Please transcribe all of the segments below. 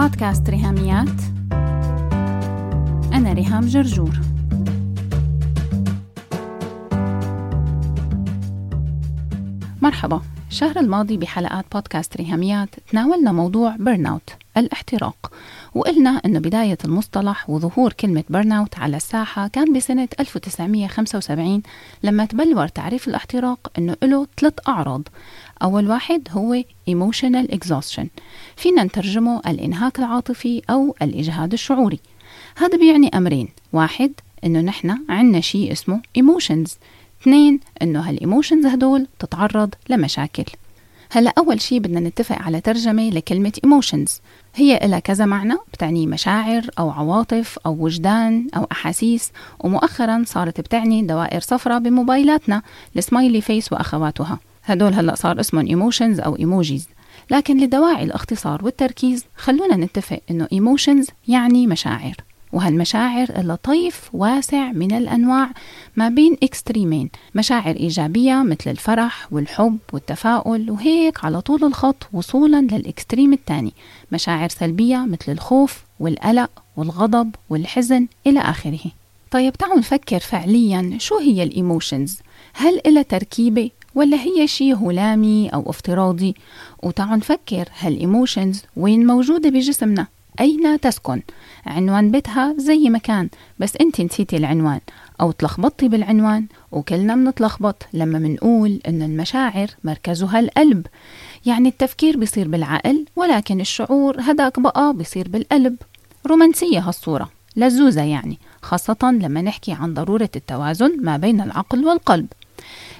بودكاست ريهاميات. أنا ريهام جرجور. مرحبا. الشهر الماضي بحلقات بودكاست ريهاميات تناولنا موضوع burnout الاحتراق. وقلنا أن بداية المصطلح وظهور كلمة burnout على الساحة كان بسنة 1975 لما تبلور تعريف الاحتراق أنه له ثلاث أعراض. أول واحد هو emotional exhaustion. فينا نترجمه الإنهاك العاطفي أو الإجهاد الشعوري. هذا بيعني أمرين. واحد إنه نحن عنا شيء اسمه emotions. اثنين إنه هالإيموشنز هدول تتعرض لمشاكل. هلا أول شيء بدنا نتفق على ترجمة لكلمة emotions. هي لها كذا معنى بتعني مشاعر أو عواطف أو وجدان أو أحاسيس. ومؤخرا صارت بتعني دوائر صفراء بموبايلاتنا ال smiley face وأخواتها. هدول هلا صار اسمهم emotions أو emojis لكن لدواعي الاختصار والتركيز خلونا نتفق إنه emotions يعني مشاعر. وهالمشاعر اللي طيف واسع من الأنواع ما بين extreme ين مشاعر إيجابية مثل الفرح والحب والتفاؤل وهيك على طول الخط وصولا لل extreme الثاني مشاعر سلبية مثل الخوف والقلق والغضب والحزن إلى آخره. طيب تعالوا نفكر فعليا شو هي ال emotions هل إلها تركيبة؟ ولا هي شيء هلامي أو افتراضي؟ وتعالوا نفكر هال emotions وين موجودة بجسمنا؟ أين تسكن؟ عنوان بيتها زي ما كان بس أنت نسيتي العنوان أو تلخبطتي بالعنوان وكلنا منتلخبط لما منقول إن المشاعر مركزها القلب. يعني التفكير بيصير بالعقل ولكن الشعور هداك بقى بيصير بالقلب. رومانسية هالصورة لزوزة يعني خاصة لما نحكي عن ضرورة التوازن ما بين العقل والقلب.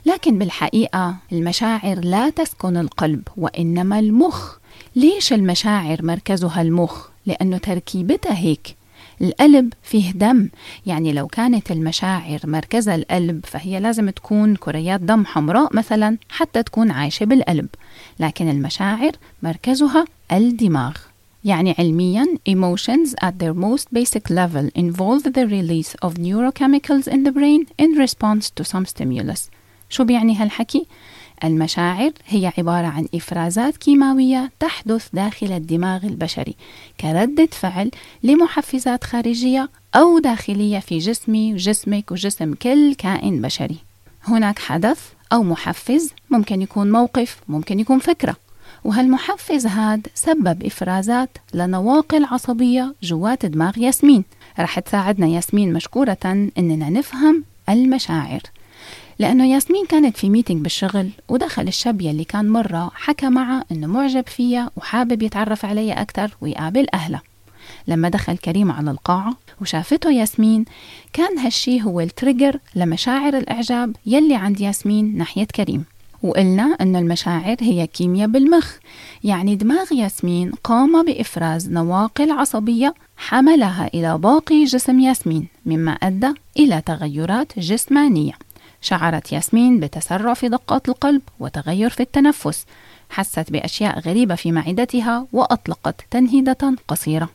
لكن بالحقيقة المشاعر لا تسكن القلب وإنما المخ. ليش المشاعر مركزها المخ؟ لأنه تركيبتها هيك. القلب فيه دم. يعني لو كانت المشاعر مركزها القلب فهي لازم تكون كريات دم حمراء مثلا حتى تكون عايشة بالقلب. لكن المشاعر مركزها الدماغ. يعني علميا emotions at their most basic level involve the release of neurochemicals in the brain in response to some stimulus. شو بيعني هالحكي؟ المشاعر هي عبارة عن إفرازات كيماوية تحدث داخل الدماغ البشري كردة فعل لمحفزات خارجية أو داخلية في جسمي وجسمك وجسم كل كائن بشري. هناك حدث أو محفز ممكن يكون موقف ممكن يكون فكرة. وهالمحفز هاد سبب إفرازات لنواقل عصبية جوات دماغ ياسمين. رح تساعدنا ياسمين مشكورة إننا نفهم المشاعر. لأنه ياسمين كانت في ميتينج بالشغل ودخل الشاب يلي كان مرة حكى معها إنه معجب فيها وحابب يتعرف عليها أكثر ويقابل أهلها. لما دخل كريم على القاعة وشافته ياسمين كان هالشي هو التريجر لمشاعر الإعجاب يلي عند ياسمين ناحية كريم. وقلنا أن المشاعر هي كيمياء بالمخ يعني دماغ ياسمين قام بإفراز نواقل عصبية حملها إلى باقي جسم ياسمين مما أدى إلى تغيرات جسمانية. شعرت ياسمين بتسرع في دقات القلب وتغير في التنفس حست بأشياء غريبة في معدتها وأطلقت تنهيدة قصيرة.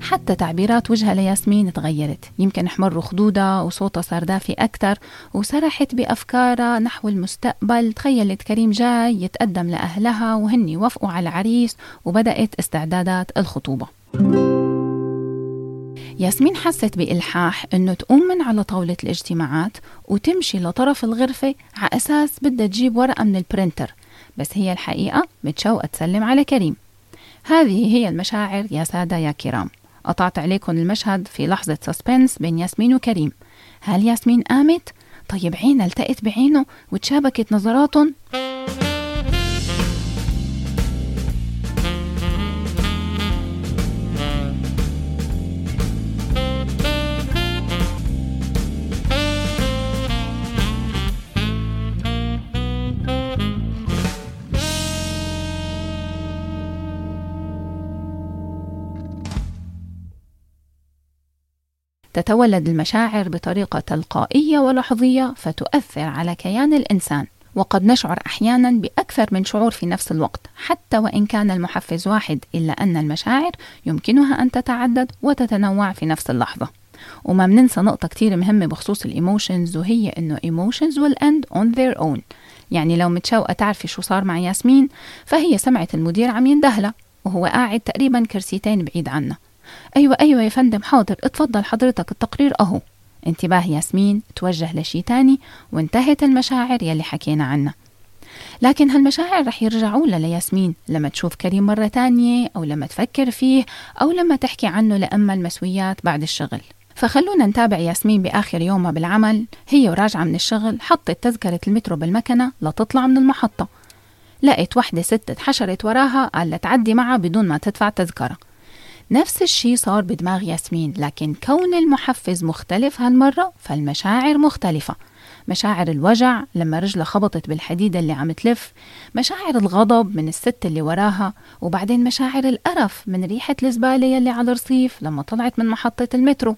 حتى تعبيرات وجهها لياسمين تغيرت. يمكن احمر خدودها وصوتها صار دافي أكثر وسرحت بأفكارها نحو المستقبل. تخيلت كريم جاي يتقدم لأهلها وهني وافقوا على العريس وبدأت استعدادات الخطوبة. ياسمين حست بإلحاح إنه تقوم من على طاولة الاجتماعات وتمشي لطرف الغرفة على أساس بدها تجيب ورقة من البرينتر بس هي الحقيقة متشوقة تسلم على كريم. هذه هي المشاعر يا سادة يا كرام. قطعت عليكم المشهد في لحظة سسبنس بين ياسمين وكريم. هل ياسمين قامت؟ طيب عينها التقت بعينه وتشابكت نظراتهم؟ تتولد المشاعر بطريقة تلقائية ولحظية فتؤثر على كيان الإنسان. وقد نشعر أحيانا بأكثر من شعور في نفس الوقت حتى وإن كان المحفز واحد إلا أن المشاعر يمكنها أن تتعدد وتتنوع في نفس اللحظة. وما بننسى نقطة كتير مهمة بخصوص الإيموشنز وهي إنه emotions will end on their own. يعني لو متشوقة تعرفي شو صار مع ياسمين فهي سمعت المدير عم يندهلها وهو قاعد تقريبا كرسيتين بعيد عنها أيوة أيوة يا فندم حاضر. اتفضل حضرتك التقرير أهو. انتباه ياسمين توجه لشي تاني وانتهت المشاعر يلي حكينا عنها. لكن هالمشاعر رح يرجعوا لياسمين. لما تشوف كريم مرة تانية أو لما تفكر فيه أو لما تحكي عنه لأما المسويات بعد الشغل. فخلونا نتابع ياسمين بآخر يومها بالعمل. هي وراجعة من الشغل حطت تذكرة المترو بالمكنة لتطلع من المحطة. لقيت وحدة ست اتحشرت وراها قال تعدي معها بدون ما تدفع تذكرة. نفس الشي صار بدماغ ياسمين لكن كون المحفز مختلف هالمرة فالمشاعر مختلفة. مشاعر الوجع لما رجلها خبطت بالحديدة اللي عم تلف مشاعر الغضب من الست اللي وراها وبعدين مشاعر القرف من ريحة الزبالة يلي على الرصيف لما طلعت من محطة المترو.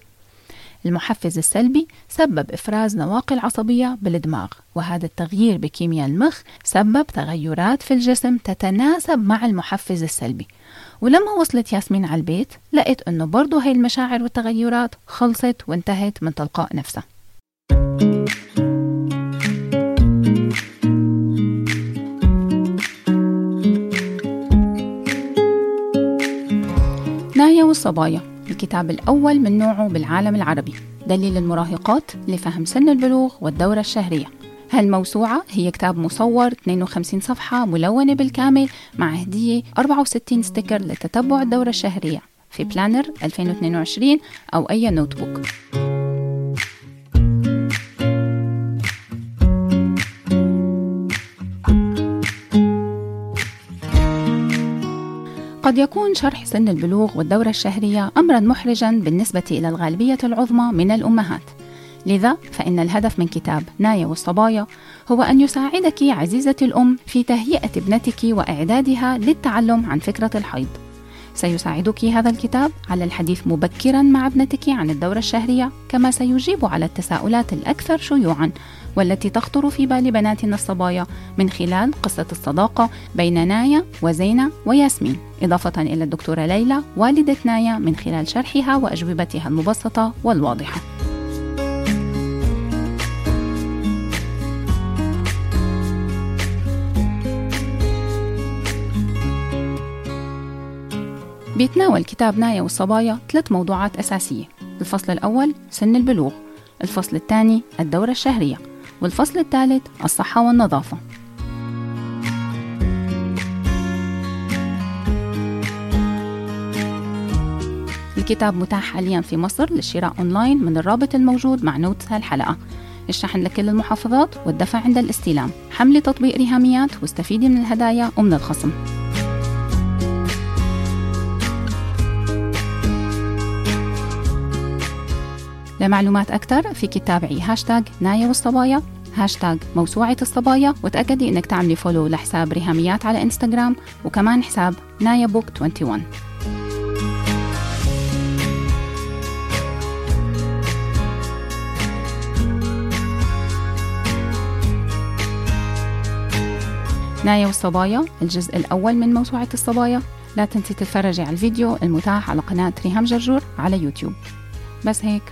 المحفز السلبي سبب إفراز نواقل عصبية بالدماغ وهذا التغيير بكيمياء المخ سبب تغيرات في الجسم تتناسب مع المحفز السلبي. ولما وصلت ياسمين على البيت لقيت أنه برضو هاي المشاعر والتغيرات خلصت وانتهت من تلقاء نفسها. نايا والصبايا الكتاب الأول من نوعه بالعالم العربي. دليل المراهقات لفهم سن البلوغ والدورة الشهرية. هالموسوعة هي كتاب مصور 52 صفحة ملونة بالكامل مع هدية 64 sticker لتتبع الدورة الشهرية في planner 2022 أو أي notebook. قد يكون شرح سن البلوغ والدورة الشهرية أمرا محرجا بالنسبة إلى الغالبية العظمى من الأمهات. لذا فإن الهدف من كتاب نايا والصبايا هو أن يساعدك عزيزتي الأم في تهيئة ابنتك وإعدادها للتعلم عن فكرة الحيض. سيساعدك هذا الكتاب على الحديث مبكرا مع ابنتك عن الدورة الشهرية كما سيجيب على التساؤلات الأكثر شيوعا والتي تخطر في بال بناتنا الصبايا من خلال قصة الصداقة بين نايا وزينة وياسمين. إضافة إلى الدكتورة ليلى والدة نايا من خلال شرحها وأجوبتها المبسطة والواضحة. بيتناول كتاب نايا والصبايا ثلاث موضوعات أساسية. الفصل الأول سن البلوغ. الفصل الثاني الدورة الشهرية. والفصل الثالث الصحة والنظافة. الكتاب متاح حاليا في مصر للشراء أونلاين من الرابط الموجود مع notes هالحلقة الشحن لكل المحافظات والدفع عند الاستلام. حملي تطبيق ريهاميات واستفيدي من الهدايا ومن الخصم. لمعلومات أكثر فيك تتابعي هاشتاج نايا والصبايا هاشتاج موسوعة الصبايا. وتأكدي إنك تعملي follow لحساب ريهاميات على إنستغرام. وكمان حساب نايا book 21 نايا والصبايا الجزء الأول من موسوعة الصبايا. لا تنسي تتفرجي على الفيديو المتاح على قناة ريهام جرجور على يوتيوب. بس هيك.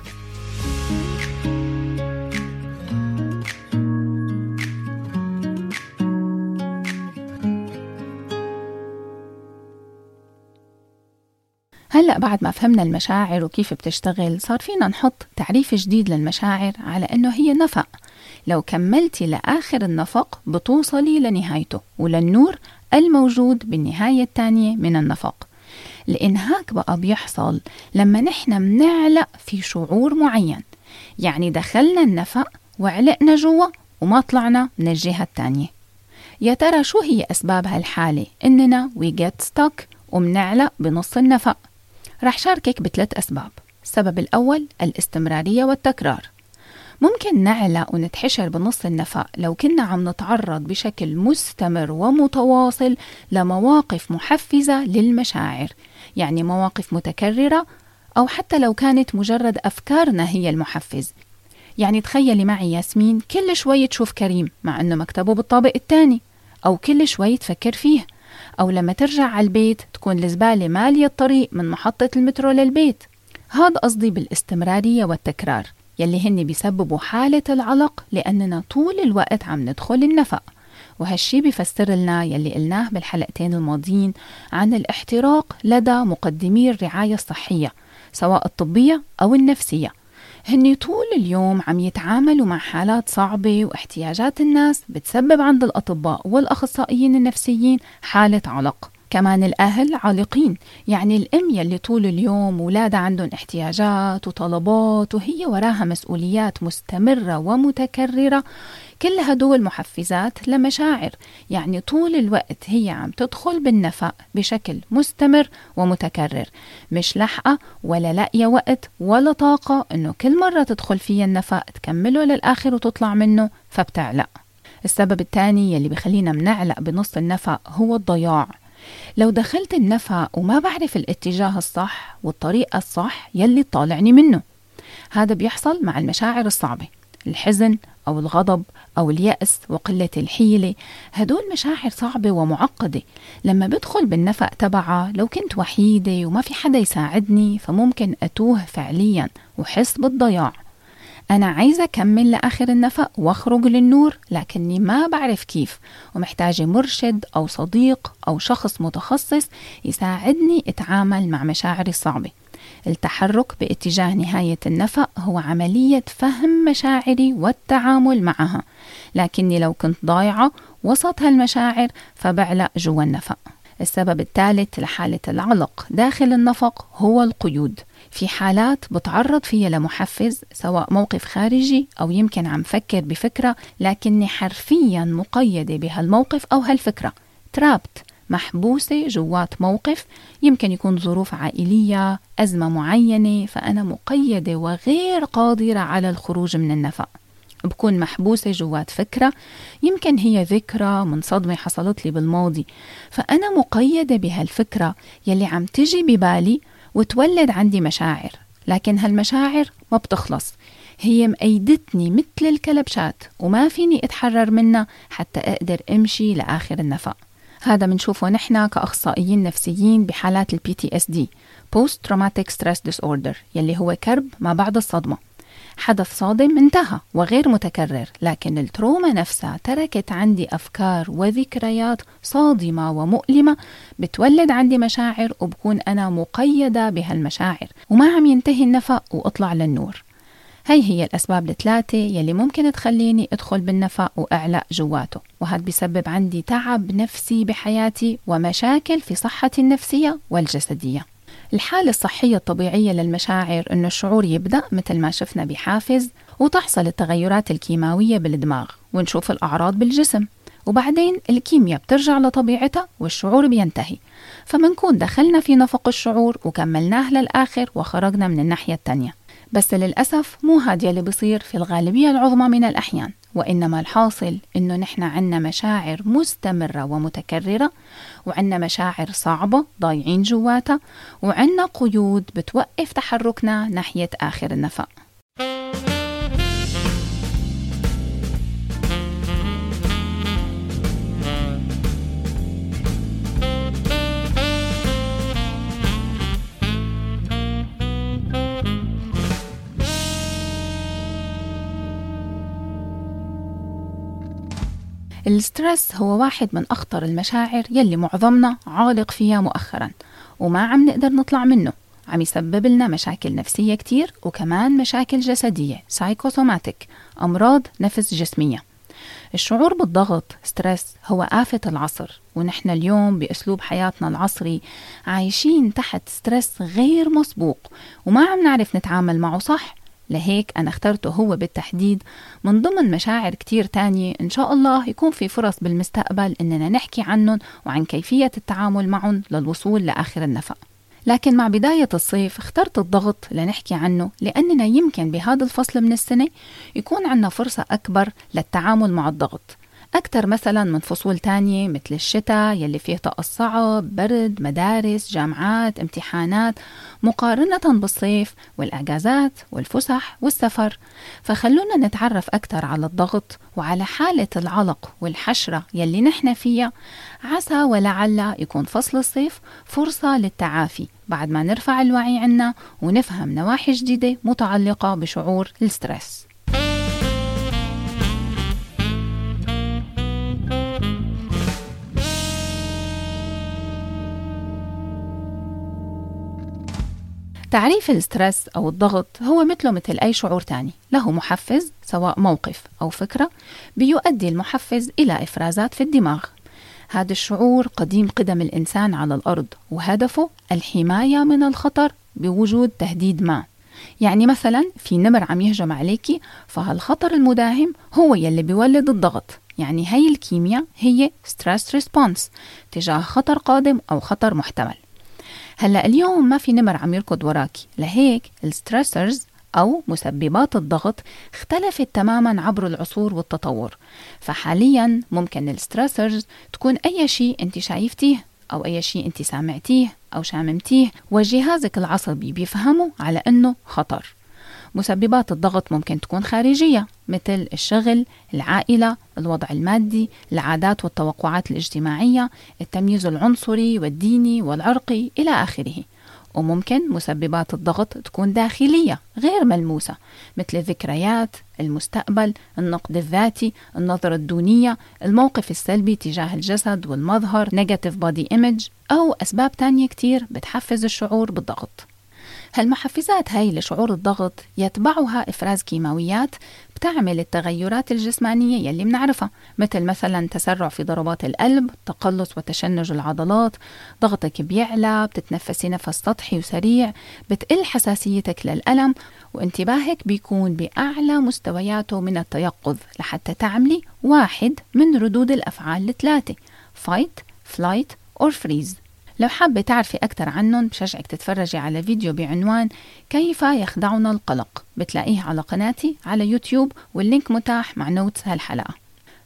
هلا بعد ما فهمنا المشاعر وكيف بتشتغل صار فينا نحط تعريف جديد للمشاعر على إنه هي نفق. لو كملتي لآخر النفق بتوصلي لنهايته وللنور الموجود بالنهاية الثانية من النفق. الانهاك بقى بيحصل لما نحن منعلق في شعور معين. يعني دخلنا النفق وعلقنا جوا وما طلعنا من الجهة الثانية يا ترى شو هي أسباب هالحالة؟ إننا we get stuck ومنعلق بنص النفق. رح شاركك بثلاث أسباب. السبب الأول الاستمرارية والتكرار. ممكن نعلق ونتحشر بنص النفق. لو كنا عم نتعرض بشكل مستمر ومتواصل لمواقف محفزة للمشاعر يعني مواقف متكررة أو حتى لو كانت مجرد أفكارنا هي المحفز. يعني تخيلي معي ياسمين كل شوي تشوف كريم مع أنه مكتبه بالطابق الثاني أو كل شوي تفكر فيه. أو لما ترجع على البيت تكون الزبالة مالية الطريق من محطة المترو للبيت. هذا قصدي بالاستمرارية والتكرار. يلي هن بيسببوا حالة العلق لأننا طول الوقت عم ندخل النفق. وهالشي بيفسر لنا يلي قلناه بالحلقتين الماضيين عن الاحتراق لدى مقدمي الرعاية الصحية سواء الطبية أو النفسية. هن طول اليوم عم يتعاملوا مع حالات صعبة واحتياجات الناس بتسبب عند الأطباء والأخصائيين النفسيين حالة علق. كمان الأهل عالقين. يعني الأم يلي طول اليوم ولادها عندهم احتياجات وطلبات وهي وراها مسؤوليات مستمرة ومتكررة كل هدول محفزات لمشاعر. يعني طول الوقت هي عم تدخل بالنفق بشكل مستمر ومتكرر. مش لاحقة ولا لاقية وقت ولا طاقة إنه كل مرة تدخل فيها النفق تكمله للآخر وتطلع منه فبتعلق. السبب الثاني يلي بخلينا منعلق بنص النفق هو الضياع. لو دخلت النفق وما بعرف الاتجاه الصح والطريقة الصح يلي طالعني منه. هذا بيحصل مع المشاعر الصعبة الحزن أو الغضب أو اليأس وقلة الحيلة. هدول مشاعر صعبة ومعقدة. لما بدخل بالنفق تبعها لو كنت وحيدة وما في حدا يساعدني فممكن أتوه فعليا وحس بالضياع. أنا عايزة أكمل لآخر النفق وأخرج للنور لكني ما بعرف كيف. ومحتاجة مرشد أو صديق أو شخص متخصص يساعدني أتعامل مع مشاعري الصعبة. التحرك باتجاه نهاية النفق هو عملية فهم مشاعري والتعامل معها. لكني لو كنت ضايعة وسط هالمشاعر فبعلق جوا النفق. السبب الثالث لحالة العلق. داخل النفق هو القيود. في حالات بتعرض فيها لمحفز سواء موقف خارجي أو يمكن عم فكر بفكرة لكني حرفيا مقيدة بهالموقف أو هالفكرة. ترابت محبوسة جوات موقف. يمكن يكون ظروف عائلية أزمة معينة فأنا مقيدة وغير قادرة على الخروج من النفق. بكون محبوسة جوات فكرة. يمكن هي ذكرى من صدمة حصلت لي بالماضي. فأنا مقيدة بهالفكرة يلي عم تجي ببالي وتولد عندي مشاعر. لكن هالمشاعر ما بتخلص. هي مأيدتني مثل الكلبشات وما فيني أتحرر منها حتى أقدر أمشي لآخر النفق. هذا بنشوفه نحن كأخصائيين نفسيين بحالات ال PTSD Post Traumatic Stress Disorder يلي هو كرب ما بعد الصدمة. حدث صادم انتهى وغير متكرر لكن ال trauma نفسها تركت عندي أفكار وذكريات صادمة ومؤلمة بتولد عندي مشاعر وبكون أنا مقيدة بهالمشاعر وما عم ينتهي النفق وأطلع للنور. هي هي الأسباب الثلاثة يلي ممكن تخليني أدخل بالنفق وأعلق جواته وهذا بيسبب عندي تعب نفسي بحياتي ومشاكل في صحتي النفسية والجسدية. الحالة الصحية الطبيعية للمشاعر أنه الشعور يبدأ مثل ما شفنا بحافز وتحصل التغيرات الكيماوية بالدماغ ونشوف الأعراض بالجسم. وبعدين الكيمياء بترجع لطبيعتها والشعور بينتهي. فمنكون دخلنا في نفق الشعور وكملناه للآخر وخرجنا من الناحية التانية. بس للأسف مو هاد يلي بصير في الغالبية العظمى من الأحيان. وإنما الحاصل إنه نحن عنا مشاعر مستمرة ومتكررة وعنا مشاعر صعبة ضايعين جواتها وعنا قيود بتوقف تحركنا ناحية آخر النفق. ال stress هو واحد من أخطر المشاعر يلي معظمنا عالق فيها مؤخرا وما عم نقدر نطلع منه. عم يسبب لنا مشاكل نفسية كتير وكمان مشاكل جسدية psychosomatic أمراض نفس جسمية. الشعور بالضغط stress هو آفة العصر ونحن اليوم بأسلوب حياتنا العصري عايشين تحت stress غير مسبوق وما عم نعرف نتعامل معه صح. لهيك أنا اخترته هو بالتحديد. من ضمن مشاعر كتير تانية إن شاء الله يكون في فرص بالمستقبل إننا نحكي عنهم وعن كيفية التعامل معهم للوصول لآخر النفق. لكن مع بداية الصيف اخترت الضغط لنحكي عنه لأننا يمكن بهذا الفصل من السنة يكون عنا فرصة أكبر للتعامل مع الضغط. أكثر مثلا من فصول تانية مثل الشتاء يلي فيه طقس صعب برد مدارس جامعات امتحانات مقارنة بالصيف والأجازات والفسح والسفر. فخلونا نتعرف أكثر على الضغط وعلى حالة العلق والحشرة يلي نحن فيها. عسى ولعل يكون فصل الصيف فرصة للتعافي بعد ما نرفع الوعي عنا ونفهم نواحي جديدة متعلقة بشعور الستريس. تعريف الستريس أو الضغط هو مثله مثل أي شعور تاني. له محفز سواء موقف أو فكرة بيؤدي المحفز إلى إفرازات في الدماغ. هذا الشعور قديم قدم الإنسان على الأرض وهدفه الحماية من الخطر بوجود تهديد ما. يعني مثلا في نمر عم يهجم عليكي فهالخطر المداهم هو يلي بيولد الضغط. يعني هي الكيمياء هي stress response تجاه خطر قادم أو خطر محتمل. هلا اليوم ما في نمر عم يركض وراكي. لهيك ال stressors أو مسببات الضغط اختلفت تماما عبر العصور والتطور. فحاليا ممكن ال stressors تكون أي شيء أنت شايفتيه أو أي شيء أنت سامعتيه أو شاممتيه وجهازك العصبي بيفهمه على أنه خطر. مسببات الضغط ممكن تكون خارجية مثل الشغل، العائلة، الوضع المادي، العادات والتوقعات الاجتماعية، التمييز العنصري والديني والعرقي إلى آخره. وممكن مسببات الضغط تكون داخلية غير ملموسة مثل الذكريات، المستقبل، النقد الذاتي، النظرة الدونية، الموقف السلبي تجاه الجسد والمظهر negative body image أو أسباب تانية كتير بتحفز الشعور بالضغط هالمحفزات هاي لشعور الضغط يتبعها إفراز كيماويات بتعمل التغيرات الجسمانية يلي بنعرفها مثل مثلا تسرع في ضربات القلب تقلص وتشنج العضلات ضغطك بيعلى بتتنفسي نفس سطحي وسريع بتقل حساسيتك للألم وانتباهك بيكون بأعلى مستوياته من التيقظ لحتى تعملي واحد من ردود الأفعال الثلاثة fight, flight or freeze. لو حابة تعرفي أكثر عنهم بشجعك تتفرجي على فيديو بعنوان كيف يخدعنا القلق؟ بتلاقيه على قناتي على يوتيوب وال link متاح مع notes هالحلقة.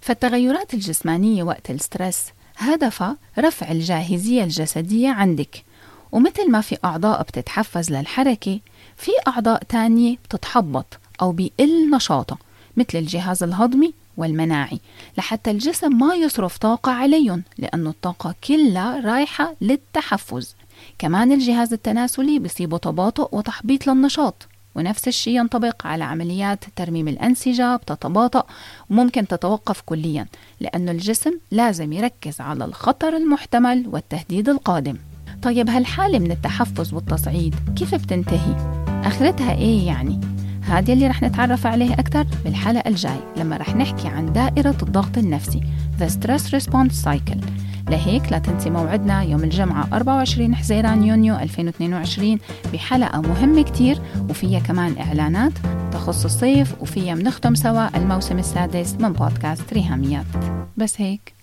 فالتغيرات الجسمانية وقت ال stress هدفها رفع الجاهزية الجسدية عندك. ومثل ما في أعضاء بتتحفز للحركة في أعضاء تانية بتتحبط أو بيقل نشاطها مثل الجهاز الهضمي والمناعي لحتى الجسم ما يصرف طاقة عليهم لأنه الطاقة كلها رايحة للتحفز كمان الجهاز التناسلي بيصيبه تباطؤ وتحبيط للنشاط ونفس الشيء ينطبق على عمليات ترميم الأنسجة بتتباطأ وممكن تتوقف كليا لأنه الجسم لازم يركز على الخطر المحتمل والتهديد القادم طيب هالحالة من التحفز والتصعيد كيف بتنتهي؟ آخرتها إيه يعني؟ هذا اللي رح نتعرف عليه أكثر بالحلقة الجاي لما رح نحكي عن دائرة الضغط النفسي The Stress Response Cycle. لهيك لا تنسي موعدنا يوم الجمعة 24 حزيران يونيو 2022 بحلقة مهمة كتير وفيها كمان إعلانات تخص الصيف وفيها بنختم سوا الموسم السادس من بودكاست ريهاميات. بس هيك.